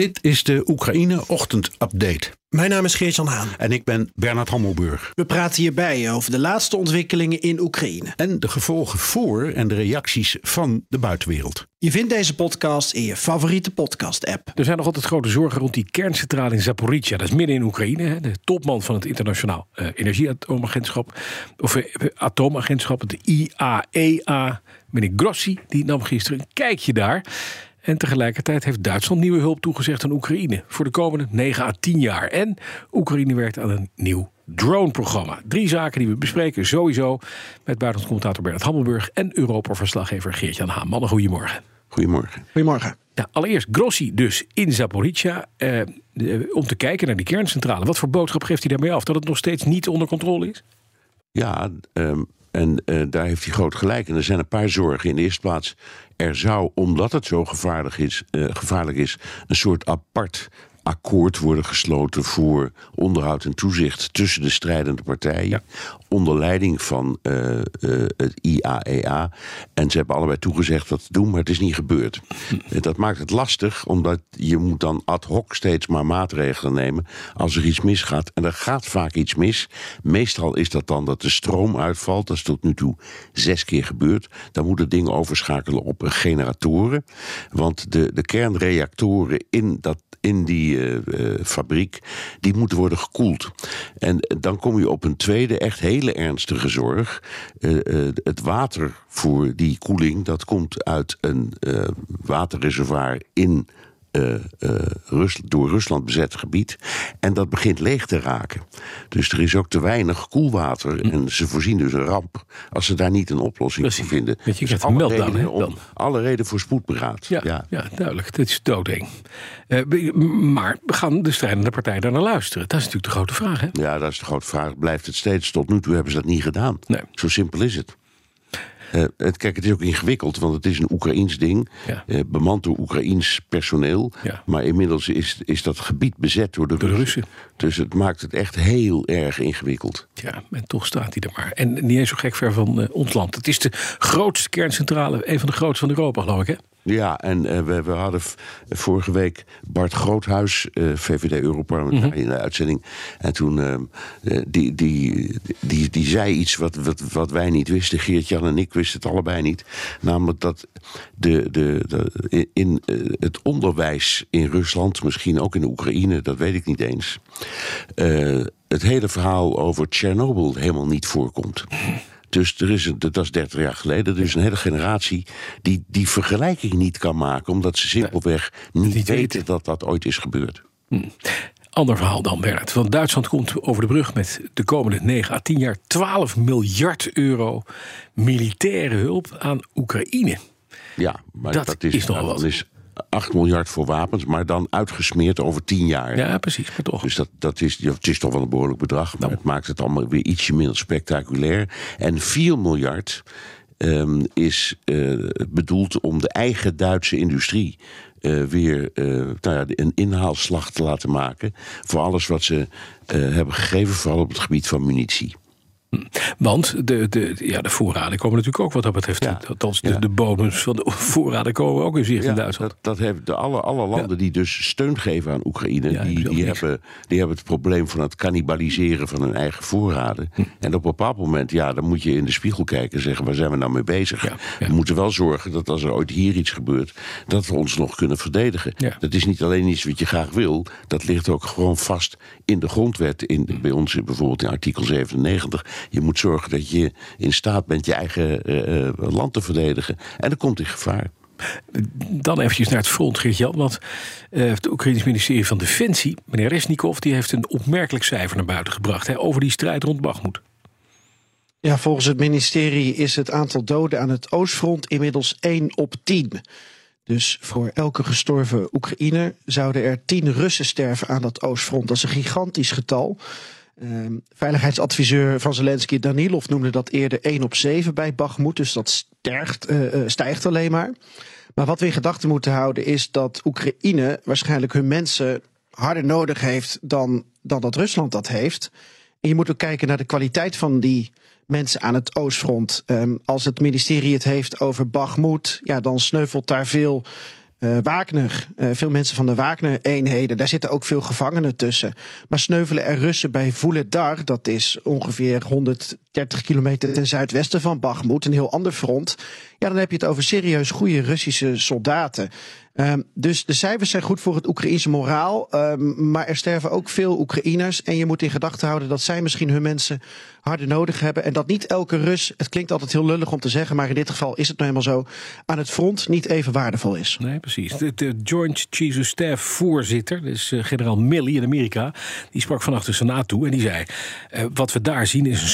Dit is de Oekraïne Ochtend Update. Mijn naam is Geert-Jan Haan. En ik ben Bernard Hammelburg. We praten hierbij over de laatste ontwikkelingen in Oekraïne. En de gevolgen voor en de reacties van de buitenwereld. Je vindt deze podcast in je favoriete podcast-app. Er zijn nog altijd grote zorgen rond die kerncentrale in Zaporizhia. Dat is midden in Oekraïne. Hè. De topman van het Internationaal uh, Energieatoomagentschap, of uh, atoomagentschap, het IAEA, meneer Grossi, die nam gisteren een kijkje daar. En tegelijkertijd heeft Duitsland nieuwe hulp toegezegd aan Oekraïne voor de komende 9 à 10 jaar. En Oekraïne werkt aan een nieuw drone-programma. Drie zaken die we bespreken sowieso met buitenlandcommentator Bernard Hammelburg en Europa-verslaggever Geert-Jan Haan. Mannen, goedemorgen. Goedemorgen. Goedemorgen. Ja, allereerst Grossi dus in Zaporizhia eh, om te kijken naar die kerncentrale. Wat voor boodschap geeft hij daarmee af? Dat het nog steeds niet onder controle is? Ja, um, en uh, daar heeft hij groot gelijk. En er zijn een paar zorgen. In de eerste plaats, er zou, omdat het zo gevaarlijk is, uh, gevaarlijk is een soort apart akkoord worden gesloten voor onderhoud en toezicht tussen de strijdende partijen. Ja. Onder leiding van uh, uh, het IAEA. En ze hebben allebei toegezegd dat te doen, maar het is niet gebeurd. Hm. Dat maakt het lastig, omdat je moet dan ad hoc steeds maar maatregelen nemen als er iets misgaat. En er gaat vaak iets mis. Meestal is dat dan dat de stroom uitvalt. Dat is tot nu toe zes keer gebeurd. Dan moeten dingen overschakelen op generatoren. Want de, de kernreactoren in dat in die fabriek, die moeten worden gekoeld. En dan kom je op een tweede, echt hele ernstige zorg. Uh, het water voor die koeling, dat komt uit een waterreservoir in uh, uh, Rus door Rusland bezet gebied. En dat begint leeg te raken. Dus er is ook te weinig koelwater. Hm. En ze voorzien dus een ramp als ze daar niet een oplossing Precies. voor vinden. Weet je, dus alle, reden reden om, alle reden voor spoedberaad. Ja, ja. ja duidelijk. Dit is doodeng. Uh, maar gaan de strijdende partijen daar naar luisteren? Dat is natuurlijk de grote vraag. Hè? Ja, dat is de grote vraag. Blijft het steeds? Tot nu toe hebben ze dat niet gedaan. Nee. Zo simpel is het. Uh, het, kijk, het is ook ingewikkeld, want het is een Oekraïns ding. Ja. Uh, bemand door Oekraïns personeel. Ja. Maar inmiddels is, is dat gebied bezet door de, door de Russen. Russen. Dus het maakt het echt heel erg ingewikkeld. Ja, en toch staat hij er maar. En niet eens zo gek ver van uh, ons land. Het is de grootste kerncentrale, een van de grootste van Europa, geloof ik, hè? Ja, en uh, we, we, hadden vorige week Bart Groothuis, uh, VVD-Europarlementariër, mm -hmm. in de uitzending. En toen, uh, die, die, die, die zei iets wat, wat, wat wij niet wisten. Geert-Jan en ik wisten het allebei niet. Namelijk dat de, de, de, in het onderwijs in Rusland, misschien ook in de Oekraïne, dat weet ik niet eens. het hele verhaal over Tsjernobyl helemaal niet voorkomt. Dus er is een, dat is 30 jaar geleden. Er is een hele generatie die die vergelijking niet kan maken, omdat ze simpelweg niet, niet weten, weten dat dat ooit is gebeurd. Hm. Ander verhaal dan, Bernard. Want Duitsland komt over de brug met de komende 9 à 10 jaar 12 miljard euro militaire hulp aan Oekraïne. Ja, maar dat, dat is, is nog wat. Is 8 miljard voor wapens, maar dan uitgesmeerd over 10 jaar. Ja, precies, maar toch. Dus dat, dat is, het is toch wel een behoorlijk bedrag, maar nou. het maakt het allemaal weer ietsje minder spectaculair. En 4 miljard um, is uh, bedoeld om de eigen Duitse industrie uh, weer uh, nou ja, een inhaalslag te laten maken voor alles wat ze hebben gegeven, vooral op het gebied van munitie. Want de, de, ja, de voorraden komen natuurlijk ook wat dat betreft. Ja. Althans, de, Ja. de bonus van de voorraden komen ook in zicht in Duitsland. Dat, dat hebben de alle, alle landen die dus steun geven aan Oekraïne, die, die, hebben, die hebben het probleem van het cannibaliseren van hun eigen voorraden. Hm. En op een bepaald moment, ja, dan moet je in de spiegel kijken en zeggen, waar zijn we nou mee bezig? We moeten wel zorgen dat als er ooit hier iets gebeurt, dat we ons nog kunnen verdedigen. Dat is niet alleen iets wat je graag wil, dat ligt ook gewoon vast in de grondwet. In, Hm. bij ons bijvoorbeeld in artikel 97. Je moet zorgen dat je in staat bent je eigen eh, eh, land te verdedigen. En dat komt in gevaar. Dan eventjes naar het front, Geert-Jan. Want eh, het Oekraïnisch ministerie van Defensie, meneer Resnikov... die heeft een opmerkelijk cijfer naar buiten gebracht... Hè, over die strijd rond Bakhmut. Ja, volgens het ministerie is het aantal doden aan het Oostfront inmiddels 1 op 10. Dus voor elke gestorven Oekraïner zouden er 10 Russen sterven aan dat Oostfront. Dat is een gigantisch getal. Ehm, veiligheidsadviseur van Zelensky, Danilov, noemde dat eerder 1 op 7 bij Bakhmut. Dus dat stijgt, uh, stijgt alleen maar. Maar wat we in gedachten moeten houden is dat Oekraïne waarschijnlijk hun mensen harder nodig heeft dan, dan dat Rusland dat heeft. En je moet ook kijken naar de kwaliteit van die mensen aan het oostfront. Um, als het ministerie het heeft over Bakhmut, ja, dan sneuvelt daar veel uh, Wagner, uh, veel mensen van de Wagner-eenheden, daar zitten ook veel gevangenen tussen. Maar sneuvelen er Russen bij Vuledar, dat is ongeveer 130 kilometer ten zuidwesten van Bakhmut, een heel ander front. Ja, dan heb je het over serieus goede Russische soldaten. Um, dus de cijfers zijn goed voor het Oekraïense moraal. Um, maar er sterven ook veel Oekraïners. En je moet in gedachten houden dat zij misschien hun mensen harder nodig hebben. En dat niet elke Rus, het klinkt altijd heel lullig om te zeggen, maar in dit geval is het nou helemaal zo, aan het front niet even waardevol is. Nee, precies. De, de Joint Chiefs of Staff voorzitter, dus uh, generaal Milley in Amerika, die sprak vannacht de Senaat toe en die zei: uh, Wat we daar zien is een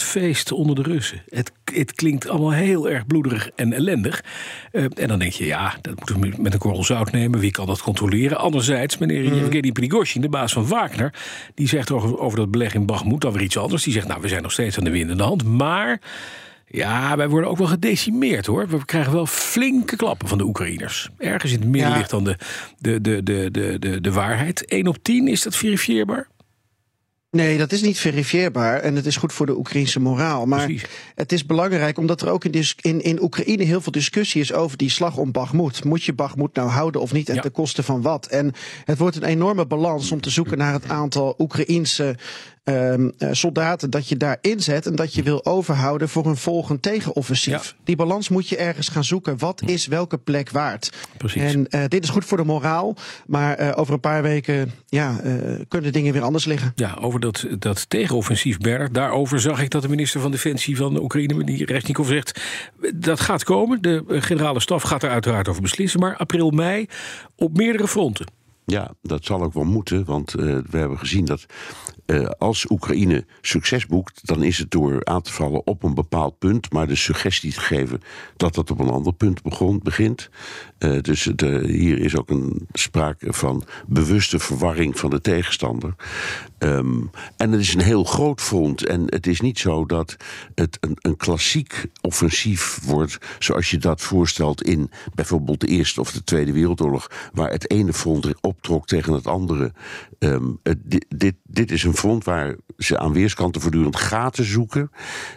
slachtfeest onder de Russen. Het, het klinkt allemaal heel erg bloederig en ellendig. Uh, en dan denk je, ja, dat moeten we met een korrel zout nemen. Wie kan dat controleren? Anderzijds, meneer mm. Yevgeny Prigozhin, de baas van Wagner, die zegt over, over dat beleg in Bakhmut dan weer iets anders. Die zegt, nou, we zijn nog steeds aan de winnende hand. Maar ja, wij worden ook wel gedecimeerd hoor. We krijgen wel flinke klappen van de Oekraïners. Ergens in het midden ja. ligt dan de, de, de, de, de, de, de waarheid. 1 op 10, is dat verifieerbaar? Nee, dat is niet verifieerbaar en het is goed voor de Oekraïnse moraal. Maar Precies. het is belangrijk omdat er ook in, in, in Oekraïne heel veel discussie is over die slag om Bakhmut. Moet je Bakhmut nou houden of niet en ja. ten koste van wat? En het wordt een enorme balans om te zoeken naar het aantal Oekraïense um, soldaten dat je daar inzet en dat je wil overhouden voor een volgend tegenoffensief. Ja. Die balans moet je ergens gaan zoeken. Wat is welke plek waard? Precies. En uh, dit is goed voor de moraal, maar uh, over een paar weken ja, uh, kunnen dingen weer anders liggen. Ja, over dat, dat tegenoffensief, Berg, daarover zag ik dat de minister van Defensie van de Oekraïne, die Resnikov, zegt dat gaat komen. De generale staf gaat er uiteraard over beslissen, maar april, mei op meerdere fronten. Ja, dat zal ook wel moeten, want uh, we hebben gezien dat uh, als Oekraïne succes boekt, dan is het door aan te vallen op een bepaald punt, maar de suggestie te geven dat dat op een ander punt begon, begint. Uh, dus de, hier is ook een sprake van bewuste verwarring van de tegenstander. Um, en het is een heel groot front. En het is niet zo dat het een, een klassiek offensief wordt, zoals je dat voorstelt in bijvoorbeeld de Eerste of de Tweede Wereldoorlog, waar het ene front optrok tegen het andere. Um, dit, dit, dit is een front waar ze aan weerskanten voortdurend gaten zoeken.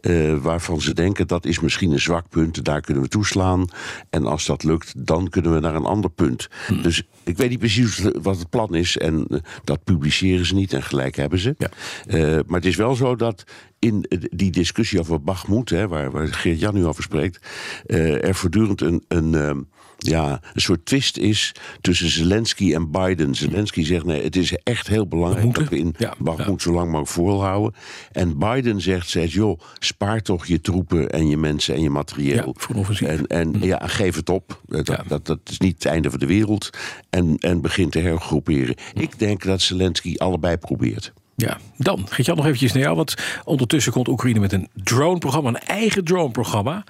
Uh, waarvan ze denken dat is misschien een zwak punt, daar kunnen we toeslaan. En als dat lukt, dan kunnen we naar een ander punt. Hmm. Dus ik weet niet precies wat het plan is. En uh, dat publiceren ze niet en gelijk hebben ze. Ja. Uh, maar het is wel zo dat in die discussie over Bachmoed, hè, waar, waar Geert-Jan nu over spreekt, er voortdurend een. een ja, een soort twist is tussen Zelensky en Biden. Zelensky zegt nee, het is echt heel belangrijk dat we in ja, zo lang mogelijk volhouden. En Biden zegt, zegt, joh, spaar toch je troepen en je mensen en je materieel. Ja, en en hm. ja, geef het op. Dat, ja. dat, dat, is niet het einde van de wereld. En, en begint te hergroeperen. Hm. Ik denk dat Zelensky allebei probeert. Ja, dan geet je nog eventjes naar jou. Want ondertussen komt Oekraïne met een drone-programma, een eigen drone-programma.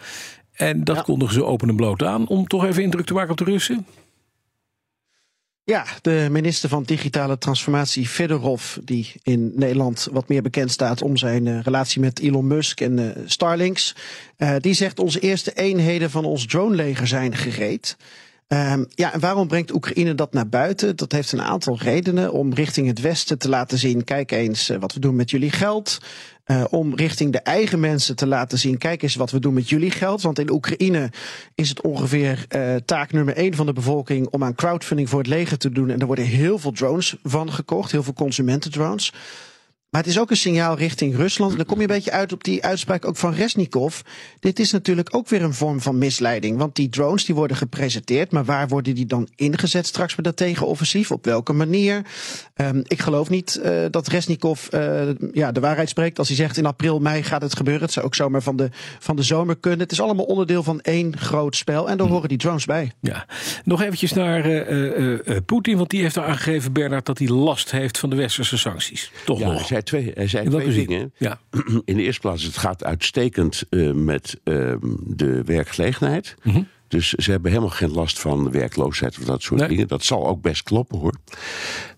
En dat ja. kondigen ze open en bloot aan om toch even indruk te maken op de Russen. Ja, de minister van Digitale Transformatie, Fedorov, die in Nederland wat meer bekend staat om zijn uh, relatie met Elon Musk en uh, Starlinks, uh, die zegt onze eerste eenheden van ons droneleger zijn gereed. Um, ja, en waarom brengt Oekraïne dat naar buiten? Dat heeft een aantal redenen om richting het Westen te laten zien: kijk eens wat we doen met jullie geld. Uh, om richting de eigen mensen te laten zien: kijk eens wat we doen met jullie geld. Want in Oekraïne is het ongeveer uh, taak nummer één van de bevolking om aan crowdfunding voor het leger te doen. En er worden heel veel drones van gekocht, heel veel consumentendrones. Maar het is ook een signaal richting Rusland. En dan kom je een beetje uit op die uitspraak ook van Resnikov. Dit is natuurlijk ook weer een vorm van misleiding. Want die drones die worden gepresenteerd. Maar waar worden die dan ingezet straks bij dat tegenoffensief? Op welke manier? Um, ik geloof niet uh, dat Resnikov uh, ja, de waarheid spreekt. Als hij zegt in april, mei gaat het gebeuren. Het zou ook zomaar van de, van de zomer kunnen. Het is allemaal onderdeel van één groot spel. En daar horen die drones bij. Ja, nog eventjes naar uh, Poetin. Want die heeft er aangegeven, Bernard, dat hij last heeft van de westerse sancties. Toch ja, nog? Twee, hij zei twee dingen. Ja. In de eerste plaats, het gaat uitstekend uh, met uh, de werkgelegenheid. Mm -hmm. Dus ze hebben helemaal geen last van werkloosheid of dat soort Nee. dingen. Dat zal ook best kloppen hoor.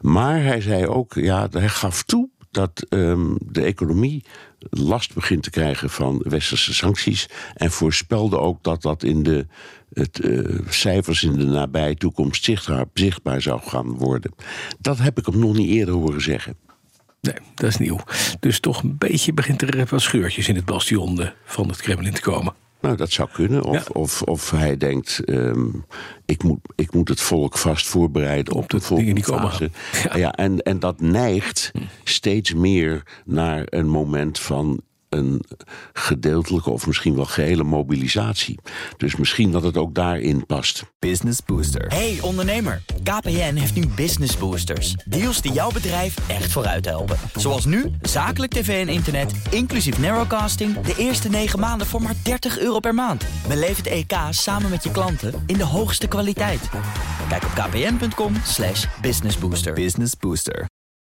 Maar hij zei ook, ja, hij gaf toe dat ehm, de economie last begint te krijgen van westerse sancties. En voorspelde ook dat dat in de het, uh, cijfers in de nabije toekomst zichtbaar, zichtbaar zou gaan worden. Dat heb ik hem nog niet eerder horen zeggen. Nee, dat is nieuw. Dus toch een beetje begint er wat scheurtjes in het bastion van het Kremlin te komen. Nou, dat zou kunnen. Of, of, of hij denkt, um, ik, moet, ik moet het volk vast voorbereiden op, op de, volgende die komen. Ja. ja. en, en dat neigt steeds meer naar een moment van een gedeeltelijke of misschien wel gehele mobilisatie. Dus misschien dat het ook daarin past. Business Booster. Hey ondernemer, KPN heeft nu Business Boosters. Deals die jouw bedrijf echt vooruit helpen. Zoals nu, zakelijk tv en internet, inclusief narrowcasting... de eerste 9 maanden voor maar 30 euro per maand. Beleef het EK samen met je klanten in de hoogste kwaliteit. Kijk op kpn.com businessbooster. Business Booster.